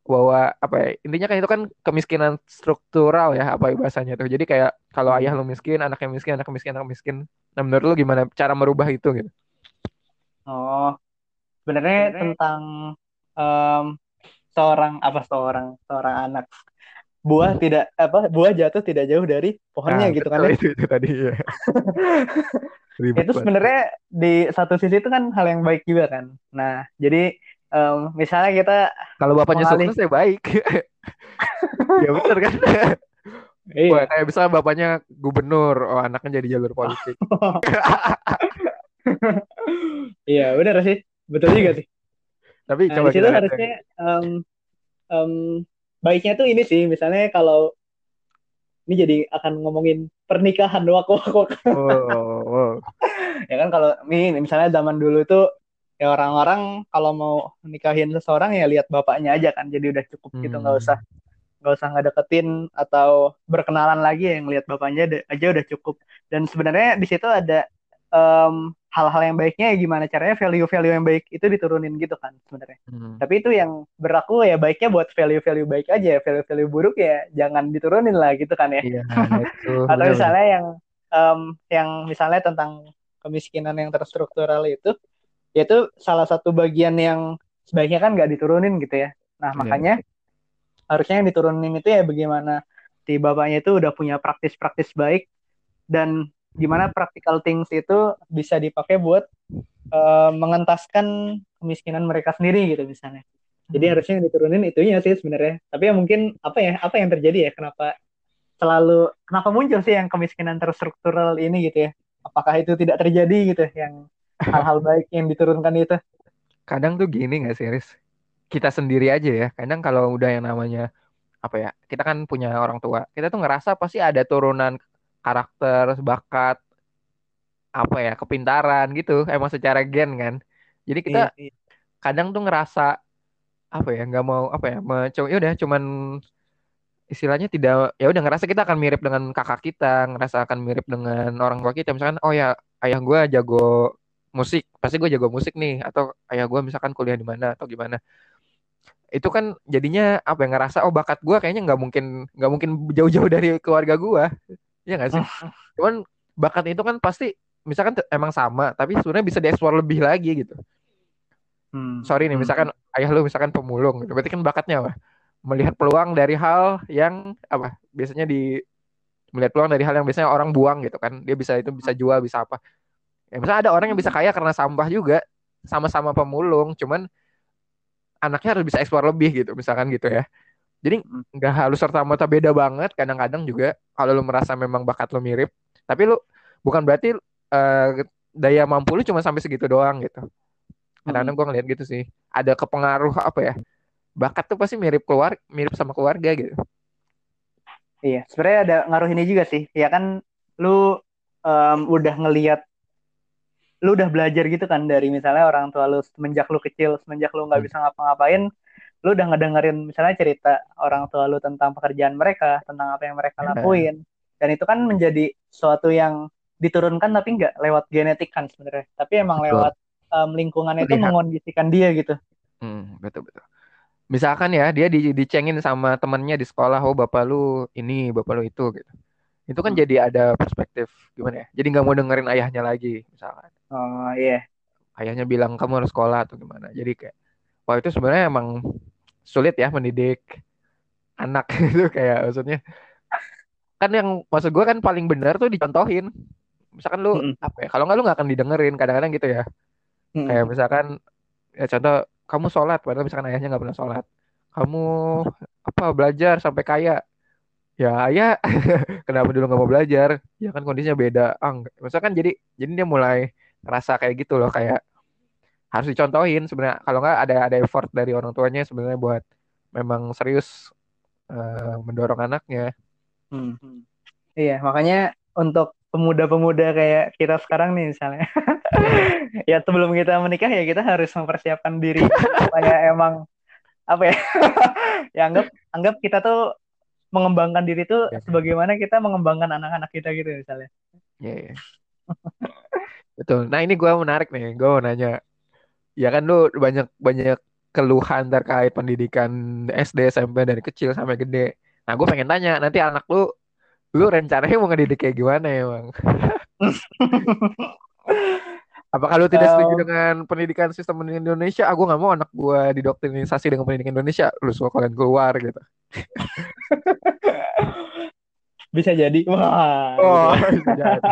bahwa apa ya intinya kan itu kan kemiskinan struktural ya apa bahasanya tuh. Jadi kayak kalau ayah lu miskin anaknya miskin anak miskin anak miskin. Nah menurut lu gimana cara merubah itu gitu? Oh sebenarnya tentang em, seorang apa seorang seorang anak buah tidak apa buah jatuh tidak jauh dari pohonnya nah gitu kan ya? itu itu tadi [laughs] ya itu sebenarnya di satu sisi itu kan hal yang baik juga kan? Nah jadi em, misalnya kita kalau bapaknya mengalih sukses ya baik. [laughs] Ya bener kan? Iya. Wah, kayak misalnya bapaknya gubernur oh anaknya jadi jalur politik. [laughs] Iya benar sih. Betul juga sih. Tapi nah coba di situ kita harusnya em, em, baiknya tuh ini sih misalnya kalau ini jadi akan ngomongin pernikahan wak wak wak. oh, oh, oh. ya kan kalau ini misalnya zaman dulu tuh ya orang-orang kalau mau nikahin seseorang ya lihat bapaknya aja kan jadi udah cukup gitu nggak usah Hmm. nggak usah ngedeketin atau berkenalan lagi yang lihat bapaknya aja udah cukup dan sebenarnya di situ ada em, hal-hal yang baiknya ya gimana caranya value-value yang baik itu diturunin gitu kan sebenarnya Hmm. tapi itu yang berlaku ya baiknya buat value-value baik aja value-value buruk ya jangan diturunin lah gitu kan ya Iya, [laughs] itu atau misalnya yang em, yang misalnya tentang kemiskinan yang terstruktural itu yaitu salah satu bagian yang sebaiknya kan nggak diturunin gitu ya nah Iya. makanya harusnya yang diturunin itu ya bagaimana si bapaknya itu udah punya praktis-praktis baik dan gimana practical things itu bisa dipakai buat eh, mengentaskan kemiskinan mereka sendiri gitu misalnya. Jadi Hmm. harusnya yang diturunin itunya sih sebenarnya. Tapi ya mungkin apa ya apa yang terjadi ya kenapa selalu kenapa muncul sih yang kemiskinan terstruktural ini gitu ya? Apakah itu tidak terjadi gitu yang hal-hal [laughs] baik yang diturunkan itu? Kadang tuh gini nggak sih Riz? Kita sendiri aja ya kadang kalau udah yang namanya apa ya kita kan punya orang tua kita tuh ngerasa pasti ada turunan karakter bakat apa ya kepintaran gitu. Emang secara gen kan. Jadi kita iya, iya. kadang tuh ngerasa apa ya nggak mau apa ya mencoba ya udah cuman istilahnya tidak ya udah ngerasa kita akan mirip dengan kakak kita ngerasa akan mirip dengan orang tua kita. Misalkan oh ya ayah gue jago musik pasti gue jago musik nih. Atau ayah gue misalkan kuliah di mana atau gimana. Itu kan jadinya apa yang ngerasa oh bakat gue kayaknya nggak mungkin nggak mungkin jauh-jauh dari keluarga gue ya nggak sih? Cuman bakat itu kan pasti misalkan emang sama tapi sebenarnya bisa dieksplor lebih lagi gitu. Hmm. sorry nih hmm. misalkan ayah lu misalkan pemulung gitu berarti kan bakatnya apa? Melihat peluang dari hal yang apa? Biasanya di melihat peluang dari hal yang biasanya orang buang gitu kan. Dia bisa itu bisa jual bisa apa. Ya misalnya ada orang yang bisa kaya karena sampah juga sama-sama pemulung cuman anaknya harus bisa eksplor lebih gitu misalkan gitu ya jadi nggak harus serta merta beda banget kadang-kadang juga kalau lu merasa memang bakat lu mirip tapi lu bukan berarti uh, daya mampu lu cuma sampai segitu doang gitu. Kadang-kadang gue ngeliat gitu sih. Ada kepengaruh apa ya bakat tuh pasti mirip keluar mirip sama keluarga gitu. Iya sebenarnya ada ngaruh ini juga sih. Ya kan lu um, udah ngeliat lu udah belajar gitu kan dari misalnya orang tua lu semenjak lu kecil semenjak lu nggak hmm. bisa ngapa-ngapain lu udah ngedengerin misalnya cerita orang tua lu tentang pekerjaan mereka tentang apa yang mereka lakuin. Dan itu kan menjadi suatu yang diturunkan tapi nggak lewat genetik kan sebenarnya. Tapi emang betul. lewat um, lingkungan itu mengondisikan dia gitu. Hmm, betul betul. Misalkan ya dia di, dicengin sama temennya di sekolah oh bapak lu ini bapak lu itu gitu. Itu kan hmm. jadi ada perspektif gimana ya? Jadi nggak mau dengerin ayahnya lagi misalkan. Oh iya. Yeah. ayahnya bilang kamu harus sekolah atau gimana. Jadi kayak wah itu sebenarnya emang sulit ya mendidik anak [laughs] itu kayak maksudnya. Kan yang maksud gue kan paling benar tuh dicontohin. Misalkan lu -hmm. apa ya kalau nggak lu nggak akan didengerin kadang-kadang gitu ya. -hmm. kayak misalkan ya contoh kamu sholat padahal misalkan ayahnya nggak pernah sholat. Kamu apa belajar sampai kaya? Ya ayah. [laughs] Kenapa dulu nggak mau belajar? Ya kan kondisinya beda. Ah misalkan jadi jadi dia mulai rasa kayak gitu loh kayak harus dicontohin sebenarnya. Kalau nggak ada ada effort dari orang tuanya sebenarnya buat memang serius uh, mendorong anaknya. Hmm. iya makanya untuk pemuda-pemuda kayak kita sekarang nih misalnya. [laughs] Ya sebelum kita menikah ya kita harus mempersiapkan diri. Supaya emang apa ya [laughs] ya anggap anggap kita tuh mengembangkan diri tuh ya. sebagaimana kita mengembangkan anak-anak kita gitu misalnya. Ya, ya. betul. Nah ini gue menarik nih. Gue mau nanya ya kan lu banyak banyak keluhan terkait pendidikan SD SMP dari kecil sampai gede nah gue pengen tanya nanti anak lu lu rencananya mau ngedidik kayak gimana ya bang? [laughs] Apakah lu tidak setuju dengan pendidikan sistem pendidikan Indonesia? Aku ah, nggak mau anak gue didoktrinisasi dengan pendidikan Indonesia. Lu suka kalian keluar gitu. [laughs] bisa jadi. Wah. Oh, bisa jadi. [laughs]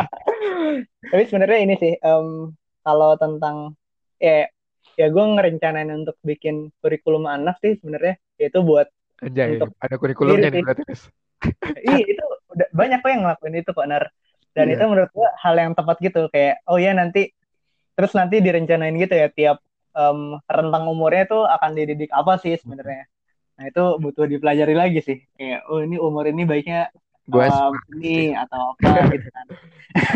Tapi sebenarnya ini sih, um, kalau tentang ya, ya gue ngerencanain untuk bikin kurikulum anak sih sebenarnya, yaitu buat Anjay, untuk ada kurikulumnya nih berarti. iya itu udah banyak kok yang ngelakuin itu kok nar. Dan yeah. itu menurut gua hal yang tepat gitu kayak oh ya nanti terus nanti direncanain gitu ya tiap um, rentang umurnya tuh akan dididik apa sih sebenarnya. Nah itu butuh dipelajari lagi sih. Kayak oh ini umur ini baiknya gua um, ini atau apa gitu kan.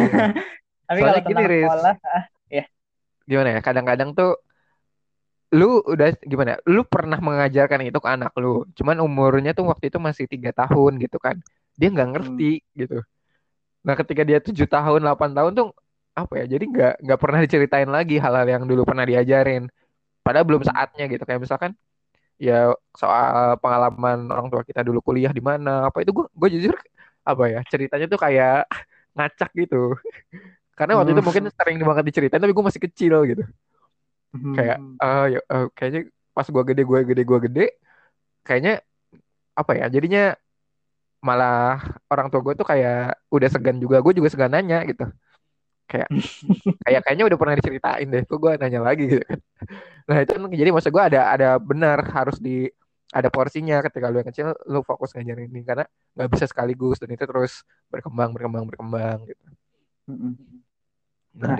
[laughs] Tapi kalau tentang sekolah ah, ya. Gimana ya kadang-kadang tuh lu udah gimana? Lu pernah mengajarkan itu ke anak lu. Cuman umurnya tuh waktu itu masih tiga tahun gitu kan. Dia nggak ngerti hmm. gitu. Nah ketika dia tujuh tahun, 8 tahun tuh apa ya? Jadi nggak nggak pernah diceritain lagi hal-hal yang dulu pernah diajarin. Padahal belum saatnya gitu. Kayak misalkan ya soal pengalaman orang tua kita dulu kuliah di mana apa itu gue gue jujur apa ya ceritanya tuh kayak [laughs] ngacak gitu karena waktu hmm. itu mungkin sering banget diceritain tapi gue masih kecil gitu kayak uh, ya, uh, kayaknya pas gua gede gua gede gua gede kayaknya apa ya jadinya malah orang tua gue tuh kayak udah segan juga gue juga segan nanya gitu. Kayak [laughs] kayak kayaknya udah pernah diceritain deh kok gue nanya lagi gitu kan. Nah itu jadi maksud gue ada ada benar harus di ada porsinya ketika lu yang kecil lu fokus ngajarin ini karena nggak bisa sekaligus dan itu terus berkembang berkembang berkembang gitu. Nah,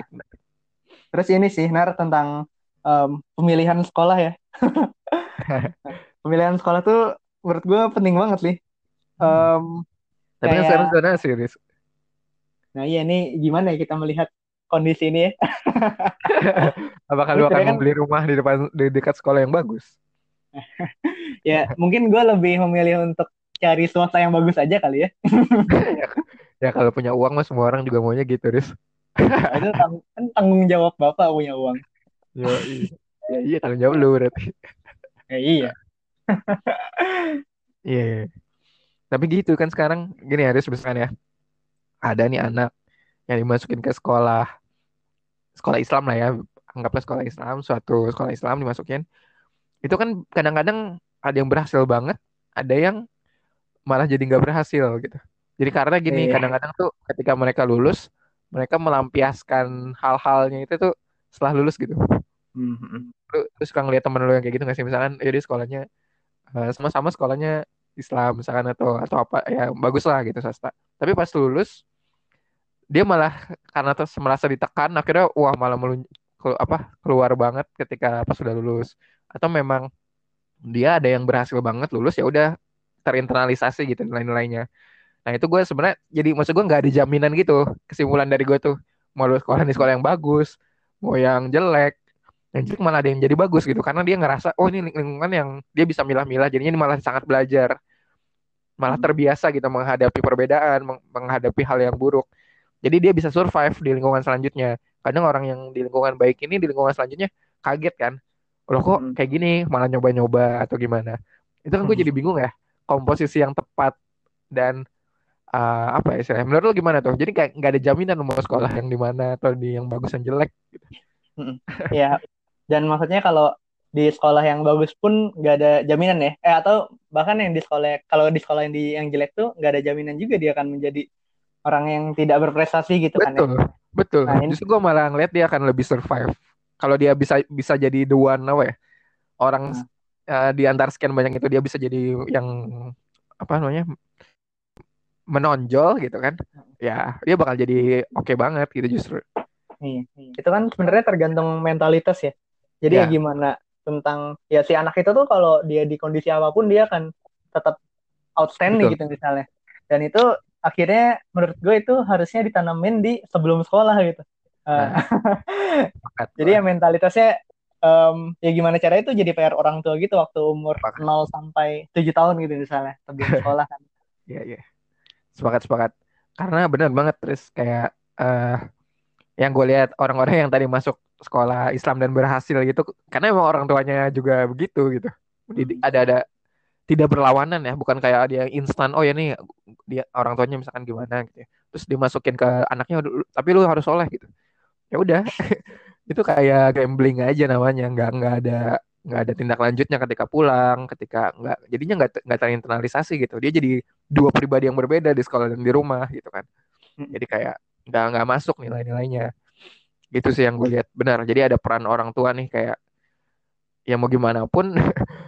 terus ini sih nar tentang um, pemilihan sekolah ya. [laughs] pemilihan sekolah tuh menurut gue penting banget sih. Um, Tapi kan sekarang sudah serius. Nah iya ini gimana ya kita melihat kondisi ini ya? [laughs] Apakah lu akan kan... membeli rumah di depan di dekat sekolah yang bagus? [laughs] ya mungkin gue lebih memilih untuk cari swasta yang bagus aja kali ya. ya, ya kalau punya uang mah semua orang juga maunya gitu, Riz. Itu tang kan tanggung jawab bapak punya uang. Yo, iya. Ya, iya tanggung jawab lu berarti. Ya, iya. [laughs] Iya. yeah. Tapi gitu kan sekarang gini ya, Riz, misalkan ya. Ada nih anak yang dimasukin ke sekolah sekolah Islam lah ya. Anggaplah sekolah Islam, suatu sekolah Islam dimasukin. Itu kan kadang-kadang ada yang berhasil banget, ada yang malah jadi nggak berhasil gitu. Jadi karena gini, Iya. kadang-kadang tuh ketika mereka lulus, mereka melampiaskan hal-halnya itu tuh setelah lulus gitu. Mhm. Lu, suka ngeliat temen lu yang kayak gitu nggak sih? Misalkan, ya sekolahnya eh, sama-sama sekolahnya Islam misalkan atau atau apa ya bagus lah gitu swasta. Tapi pas lulus dia malah karena terus merasa ditekan akhirnya wah malah melun apa keluar banget ketika pas sudah lulus. Atau memang dia ada yang berhasil banget lulus ya udah terinternalisasi gitu nilai-nilainya. Nah itu gue sebenarnya jadi maksud gue nggak ada jaminan gitu kesimpulan dari gue tuh mau lu sekolah di sekolah yang bagus, mau yang jelek, jelek malah ada yang jadi bagus gitu karena dia ngerasa oh ini lingkungan yang dia bisa milah-milah jadinya ini malah sangat belajar, malah Hmm. terbiasa gitu menghadapi perbedaan, meng- menghadapi hal yang buruk. Jadi dia bisa survive di lingkungan selanjutnya. Kadang orang yang di lingkungan baik ini di lingkungan selanjutnya kaget kan, loh kok Hmm. kayak gini malah nyoba-nyoba atau gimana? Itu kan gue Hmm. jadi bingung ya komposisi yang tepat dan uh, apa ya istilahnya menurut lo gimana tuh jadi kayak nggak ada jaminan mau sekolah yang di mana atau di yang bagus yang jelek Mm-mm. Ya, dan maksudnya kalau di sekolah yang bagus pun nggak ada jaminan ya. Eh atau bahkan yang di sekolah kalau di sekolah yang di yang jelek tuh nggak ada jaminan juga dia akan menjadi orang yang tidak berprestasi gitu kan ya. betul betul Nah, ini- justru gue malah ngeliat dia akan lebih survive kalau dia bisa bisa jadi the one apa ya orang Nah. uh, di antara sekian banyak itu dia bisa jadi yang apa namanya menonjol gitu kan ya dia bakal jadi oke banget gitu justru Iya, itu kan sebenarnya tergantung mentalitas ya. Jadi ya. Ya. gimana tentang ya si anak itu tuh kalau dia di kondisi apa pun dia akan tetap outstanding Betul. gitu misalnya. Dan itu akhirnya menurut gue itu harusnya ditanamin di sebelum sekolah gitu. [laughs] Uh, Sepakat. jadi ya mentalitasnya em, ya gimana caranya itu jadi PR orang tua gitu waktu umur Sepakat. 0 sampai 7 tahun gitu misalnya sebelum [laughs] sekolah kan. Iya, iya. Sepakat, sepakat. Karena benar banget, terus kayak eh yang gue lihat orang-orang yang tadi masuk sekolah Islam dan berhasil gitu, karena emang orang tuanya juga begitu gitu. Jadi Hmm. ada ada tidak berlawanan ya, bukan kayak dia instan. Oh ya nih dia orang tuanya misalkan gimana gitu ya. Terus dimasukin ke anaknya, "Lu- tapi lu harus soleh gitu. Ya udah, [laughs] itu kayak gambling aja namanya, nggak nggak ada nggak ada tindak lanjutnya ketika pulang, ketika nggak jadinya nggak nggak terinternalisasi gitu. Dia jadi dua pribadi yang berbeda di sekolah dan di rumah gitu kan. Hmm. Jadi kayak nggak nggak masuk nilai-nilainya. Gitu sih yang gue lihat. Benar. Jadi ada peran orang tua nih kayak ya mau gimana pun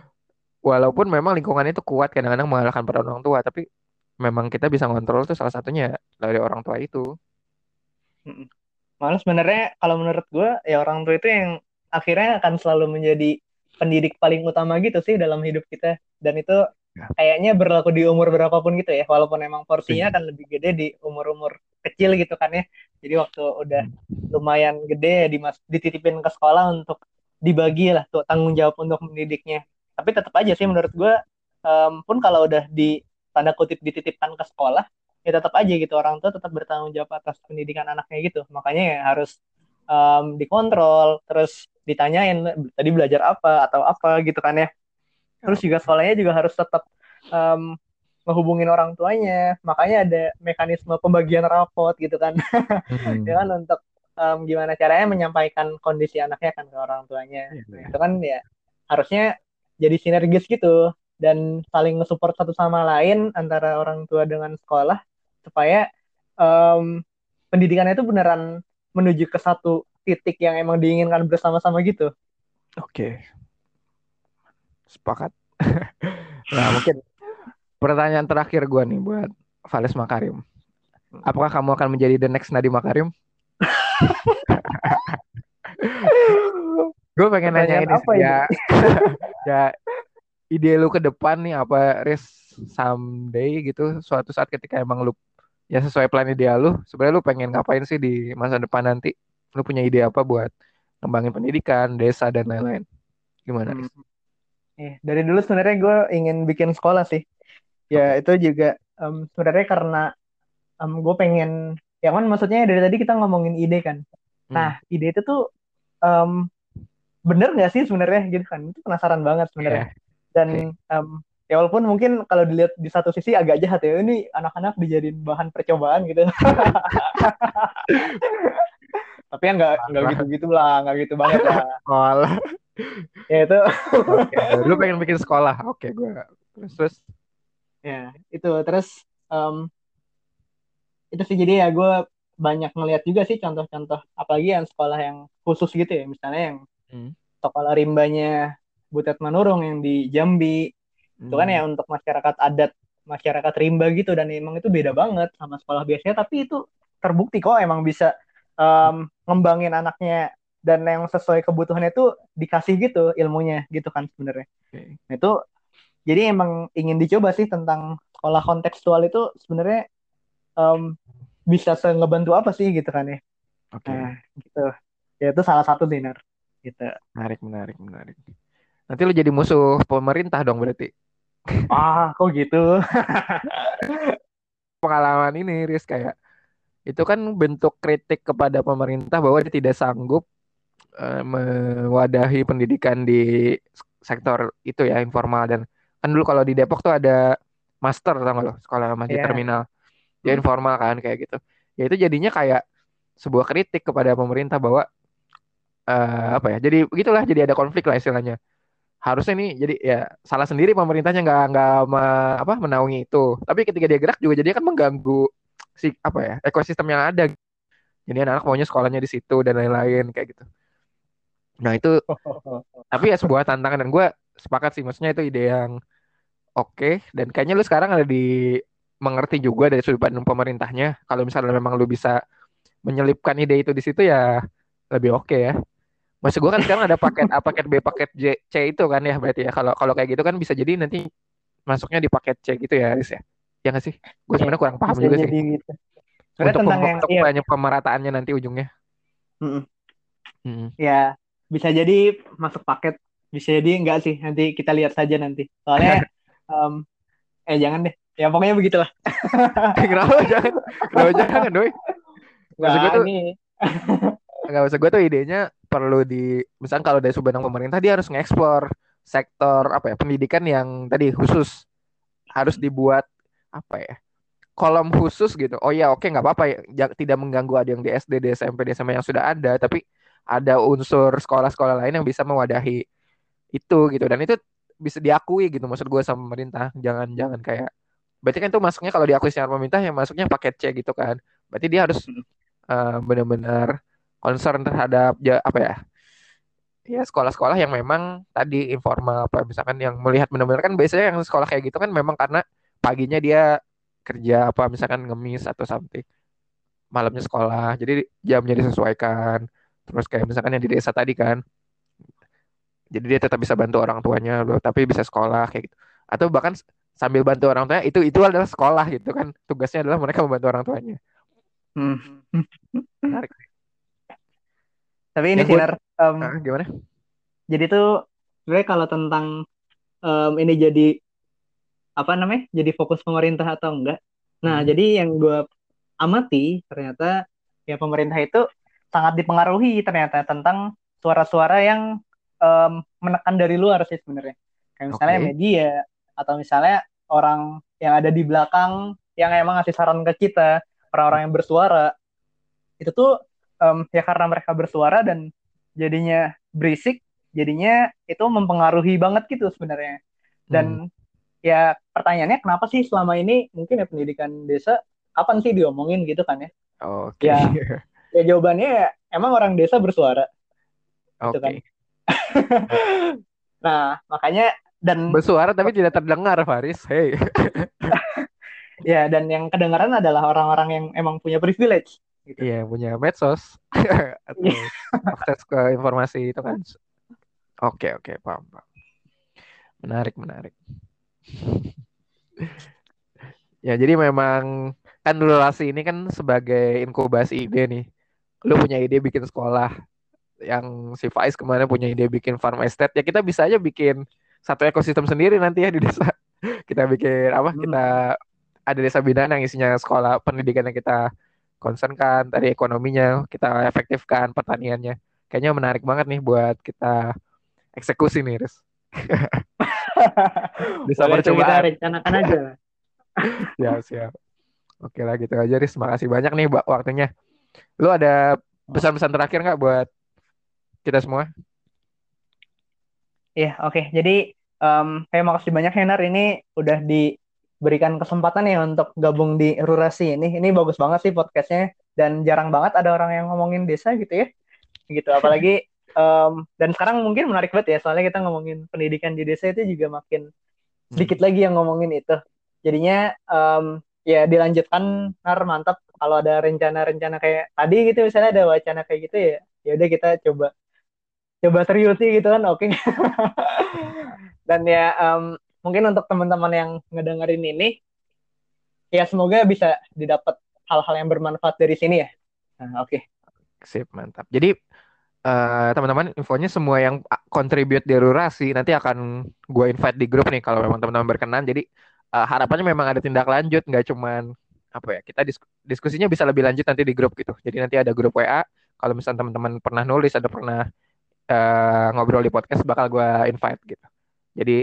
[laughs] walaupun memang lingkungan itu kuat kadang-kadang mengalahkan peran orang tua, tapi memang kita bisa ngontrol tuh salah satunya dari orang tua itu. Malah sebenarnya kalau menurut gue ya orang tua itu yang akhirnya akan selalu menjadi pendidik paling utama gitu sih dalam hidup kita dan itu. Kayaknya berlaku di umur berapapun gitu ya walaupun emang porsinya Iya. akan lebih gede di umur-umur kecil gitu kan ya. Jadi waktu udah Hmm. lumayan gede ya dimas dititipin ke sekolah untuk dibagi lah tuh tanggung jawab untuk mendidiknya. Tapi tetap aja sih menurut gue em, pun kalau udah di tanda kutip dititipkan ke sekolah ya tetap aja gitu. Orang tua tetap bertanggung jawab atas pendidikan anaknya gitu. Makanya ya harus em, dikontrol terus ditanyain tadi belajar apa atau apa? gitu kan ya terus juga sekolahnya juga harus tetap em, ngehubungin orang tuanya makanya ada mekanisme pembagian rapot gitu kan Hmm. [laughs] ya kan untuk em, gimana caranya menyampaikan kondisi anaknya kan ke orang tuanya iya. itu kan ya harusnya jadi sinergis gitu dan saling nge-support satu sama lain antara orang tua dengan sekolah supaya em, pendidikannya itu beneran menuju ke satu titik yang emang diinginkan bersama-sama gitu. Oke. Sepakat. [laughs] nah, mungkin pertanyaan terakhir gue nih buat Vales Makarim. Apakah kamu akan menjadi the next Nadiem Makarim? [laughs] Gue pengen nanya ini apa ya. [laughs] ya ide lu ke depan nih apa Riz someday gitu suatu saat ketika emang lu ya sesuai plan ideal lu sebenarnya lu pengen ngapain sih di masa depan nanti lu punya ide apa buat ngembangin pendidikan desa dan lain-lain gimana Riz? Eh, dari dulu sebenarnya gue ingin bikin sekolah sih. ya itu juga um, sebenarnya karena um, gue pengen ya kan maksudnya dari tadi kita ngomongin ide kan. Hmm. nah ide itu tuh um, bener nggak sih sebenarnya? Gitu kan itu penasaran banget sebenarnya. Dan um, ya walaupun mungkin kalau dilihat di satu sisi agak jahat ya ini anak-anak dijadiin bahan percobaan gitu. [laughs] Tapi ya nggak nggak gitu gitu lah nggak gitu banget lah. Ya itu Oke. Lu pengen bikin sekolah. Oke, gue terus terus. ya itu terus em, itu sih jadi ya gue banyak ngeliat juga sih contoh-contoh apalagi yang sekolah yang khusus gitu ya misalnya yang Hmm. sekolah rimbanya Butet Manurung yang di Jambi itu kan Hmm. ya untuk masyarakat adat masyarakat rimba gitu dan emang itu beda banget sama sekolah biasanya tapi itu terbukti kok emang bisa em, ngembangin anaknya dan yang sesuai kebutuhannya itu dikasih gitu ilmunya gitu kan sebenarnya Oke. Nah, itu jadi emang ingin dicoba sih tentang sekolah kontekstual itu sebenarnya em, bisa ngebantu apa sih gitu kan ya Oke. nah gitu ya itu salah satu dinner gitu Menarik, menarik, menarik. Nanti lu jadi musuh pemerintah dong berarti. ah kok gitu [laughs] Pengalaman ini, Riz, kayak itu kan bentuk kritik kepada pemerintah bahwa dia tidak sanggup eh, mewadahi pendidikan di sektor itu ya informal. Dan kan dulu kalau di Depok tuh ada master tau gak lo? Sekolah masjid Iya. terminal. Dia Hmm. informal kan kayak gitu. Ya itu jadinya kayak sebuah kritik kepada pemerintah bahwa eh, apa ya jadi begitulah jadi ada konflik lah istilahnya. Harusnya nih jadi ya salah sendiri pemerintahnya nggak nggak me- apa menaungi itu. Tapi ketika dia gerak juga jadi kan mengganggu si apa ya ekosistem yang ada. Jadi anak-anak maunya sekolahnya di situ dan lain-lain kayak gitu nah itu [laughs] tapi ya sebuah tantangan dan gue sepakat sih maksudnya itu ide yang oke dan kayaknya lu sekarang ada di mengerti juga dari sudut pandang pemerintahnya. Kalau misalnya memang lu bisa menyelipkan ide itu di situ ya lebih oke ya. Maksud gue kan sekarang ada paket A [laughs] paket B paket J, C itu kan ya berarti ya. Kalau kalau kayak gitu kan bisa jadi nanti masuknya di paket C gitu ya Riz ya. Ya nggak sih? Gue sebenarnya kurang paham Bisa juga sih. gitu. Sebenarnya untuk, tentang yang untuk iya. banyak pemerataannya nanti ujungnya. Mm-mm. Mm. ya bisa jadi masuk paket bisa jadi enggak sih. Nanti kita lihat saja nanti. Soalnya [laughs] em, eh jangan deh. Ya pokoknya begitulah. Kenapa? [laughs] Jangan. Kenapa jangan doi? Maksud gue Nah, tuh nggak usah gue tuh idenya perlu di misalnya kalau dari sumber pemerintah dia harus ngeksplor sektor apa ya pendidikan yang tadi khusus. Harus dibuat apa ya kolom khusus gitu. Oh ya oke nggak apa-apa. Ya tidak mengganggu ada yang di SD di SMP di SMA yang sudah ada tapi ada unsur sekolah-sekolah lain yang bisa mewadahi itu gitu. Dan itu bisa diakui gitu maksud gue sama pemerintah. Jangan jangan kayak berarti kan itu masuknya kalau diakui secara pemerintah yang masuknya paket C gitu kan. Berarti dia harus eh, benar-benar concern terhadap ja- apa ya ya sekolah-sekolah yang memang tadi informal. Apa misalkan yang melihat benar-benar kan biasanya yang sekolah kayak gitu kan memang karena paginya dia kerja apa misalkan ngemis atau something malamnya sekolah. Jadi jamnya disesuaikan terus kayak misalkan yang di desa tadi kan jadi dia tetap bisa bantu orang tuanya loh tapi bisa sekolah kayak gitu. Atau bahkan sambil bantu orang tuanya itu itu adalah sekolah gitu kan. Tugasnya adalah mereka membantu orang tuanya. Hmm. menarik. Tapi ini sih gue- Nar, em, Ah, gimana? jadi tuh sebenarnya kalau tentang em, ini jadi apa namanya jadi fokus pemerintah atau enggak. Nah Hmm. jadi yang gue amati ternyata ya pemerintah itu sangat dipengaruhi ternyata tentang suara-suara yang em, menekan dari luar sih sebenarnya kayak misalnya Oke. media atau misalnya orang yang ada di belakang yang emang ngasih saran ke kita orang-orang yang bersuara itu tuh em, ya karena mereka bersuara dan jadinya berisik jadinya itu mempengaruhi banget gitu sebenarnya dan ya pertanyaannya kenapa sih selama ini mungkin ya pendidikan desa kapan sih diomongin gitu kan ya Oke. Ya. [laughs] ya jawabannya ya, emang orang desa bersuara Oke. kan. [laughs] nah makanya dan Bersuara tapi tidak terdengar, Faris. Hey. [laughs] ya dan yang kedengaran adalah orang-orang yang emang punya privilege gitu Iya, punya medsos [laughs] atau akses ke informasi itu kan. Oke, oke, paham, paham. Menarik, menarik. Ya, jadi memang kan relasi ini kan sebagai inkubasi ide nih. Lu punya ide bikin sekolah, yang si Faiz kemarin punya ide bikin farm estate, ya kita bisa aja bikin satu ekosistem sendiri nanti ya di desa. [laughs] kita bikin apa? Hmm. kita ada desa binaan yang isinya sekolah pendidikan yang kita concernkan tadi ekonominya kita efektifkan pertaniannya. Kayaknya menarik banget nih buat kita eksekusi nih Riz. [laughs] Boleh tuh kita percobaan rencanakan aja. [laughs] siap siap. Oke lah gitu aja Riz. Makasih banyak nih waktunya lu ada pesan-pesan terakhir nggak buat kita semua Iya, oke. Jadi em kayak makasih banyak Henar ini udah diberikan kesempatan ya untuk gabung di Rurasi ini. Ini bagus banget sih podcastnya dan jarang banget ada orang yang ngomongin desa gitu ya. Gitu. Apalagi [laughs] em, dan sekarang mungkin menarik banget ya soalnya kita ngomongin pendidikan di desa itu juga makin sedikit lagi yang ngomongin itu. Jadinya em, ya dilanjutkan Nar mantap kalau ada rencana-rencana kayak tadi gitu misalnya ada wacana kayak gitu ya. Ya udah kita coba coba seriusi gitu kan oke. [laughs] Dan ya em, mungkin untuk teman-teman yang ngedengerin ini ya semoga bisa didapat hal-hal yang bermanfaat dari sini ya. Nah, oke. Sip mantap. Jadi eh, teman-teman infonya semua yang contribute di Rurasi nanti akan gue invite di grup nih kalau memang teman-teman berkenan. Jadi eh, harapannya memang ada tindak lanjut nggak cuman apa ya kita dis- diskusinya bisa lebih lanjut nanti di grup gitu. Jadi nanti ada grup WA kalau misalnya teman-teman pernah nulis ada pernah eh, ngobrol di podcast bakal gue invite gitu. Jadi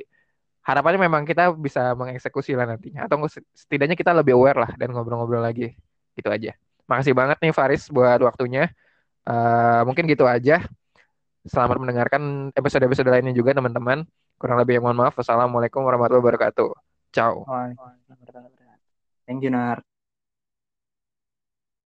harapannya memang kita bisa mengeksekusi lah nantinya atau setidaknya kita lebih aware lah dan ngobrol-ngobrol lagi. Gitu aja. Makasih banget nih Faris buat waktunya. Eh, mungkin gitu aja. Selamat mendengarkan episode-episode lainnya juga teman-teman. Kurang lebih mohon maaf. Wassalamualaikum warahmatullahi wabarakatuh. Ciao. Thank you Nar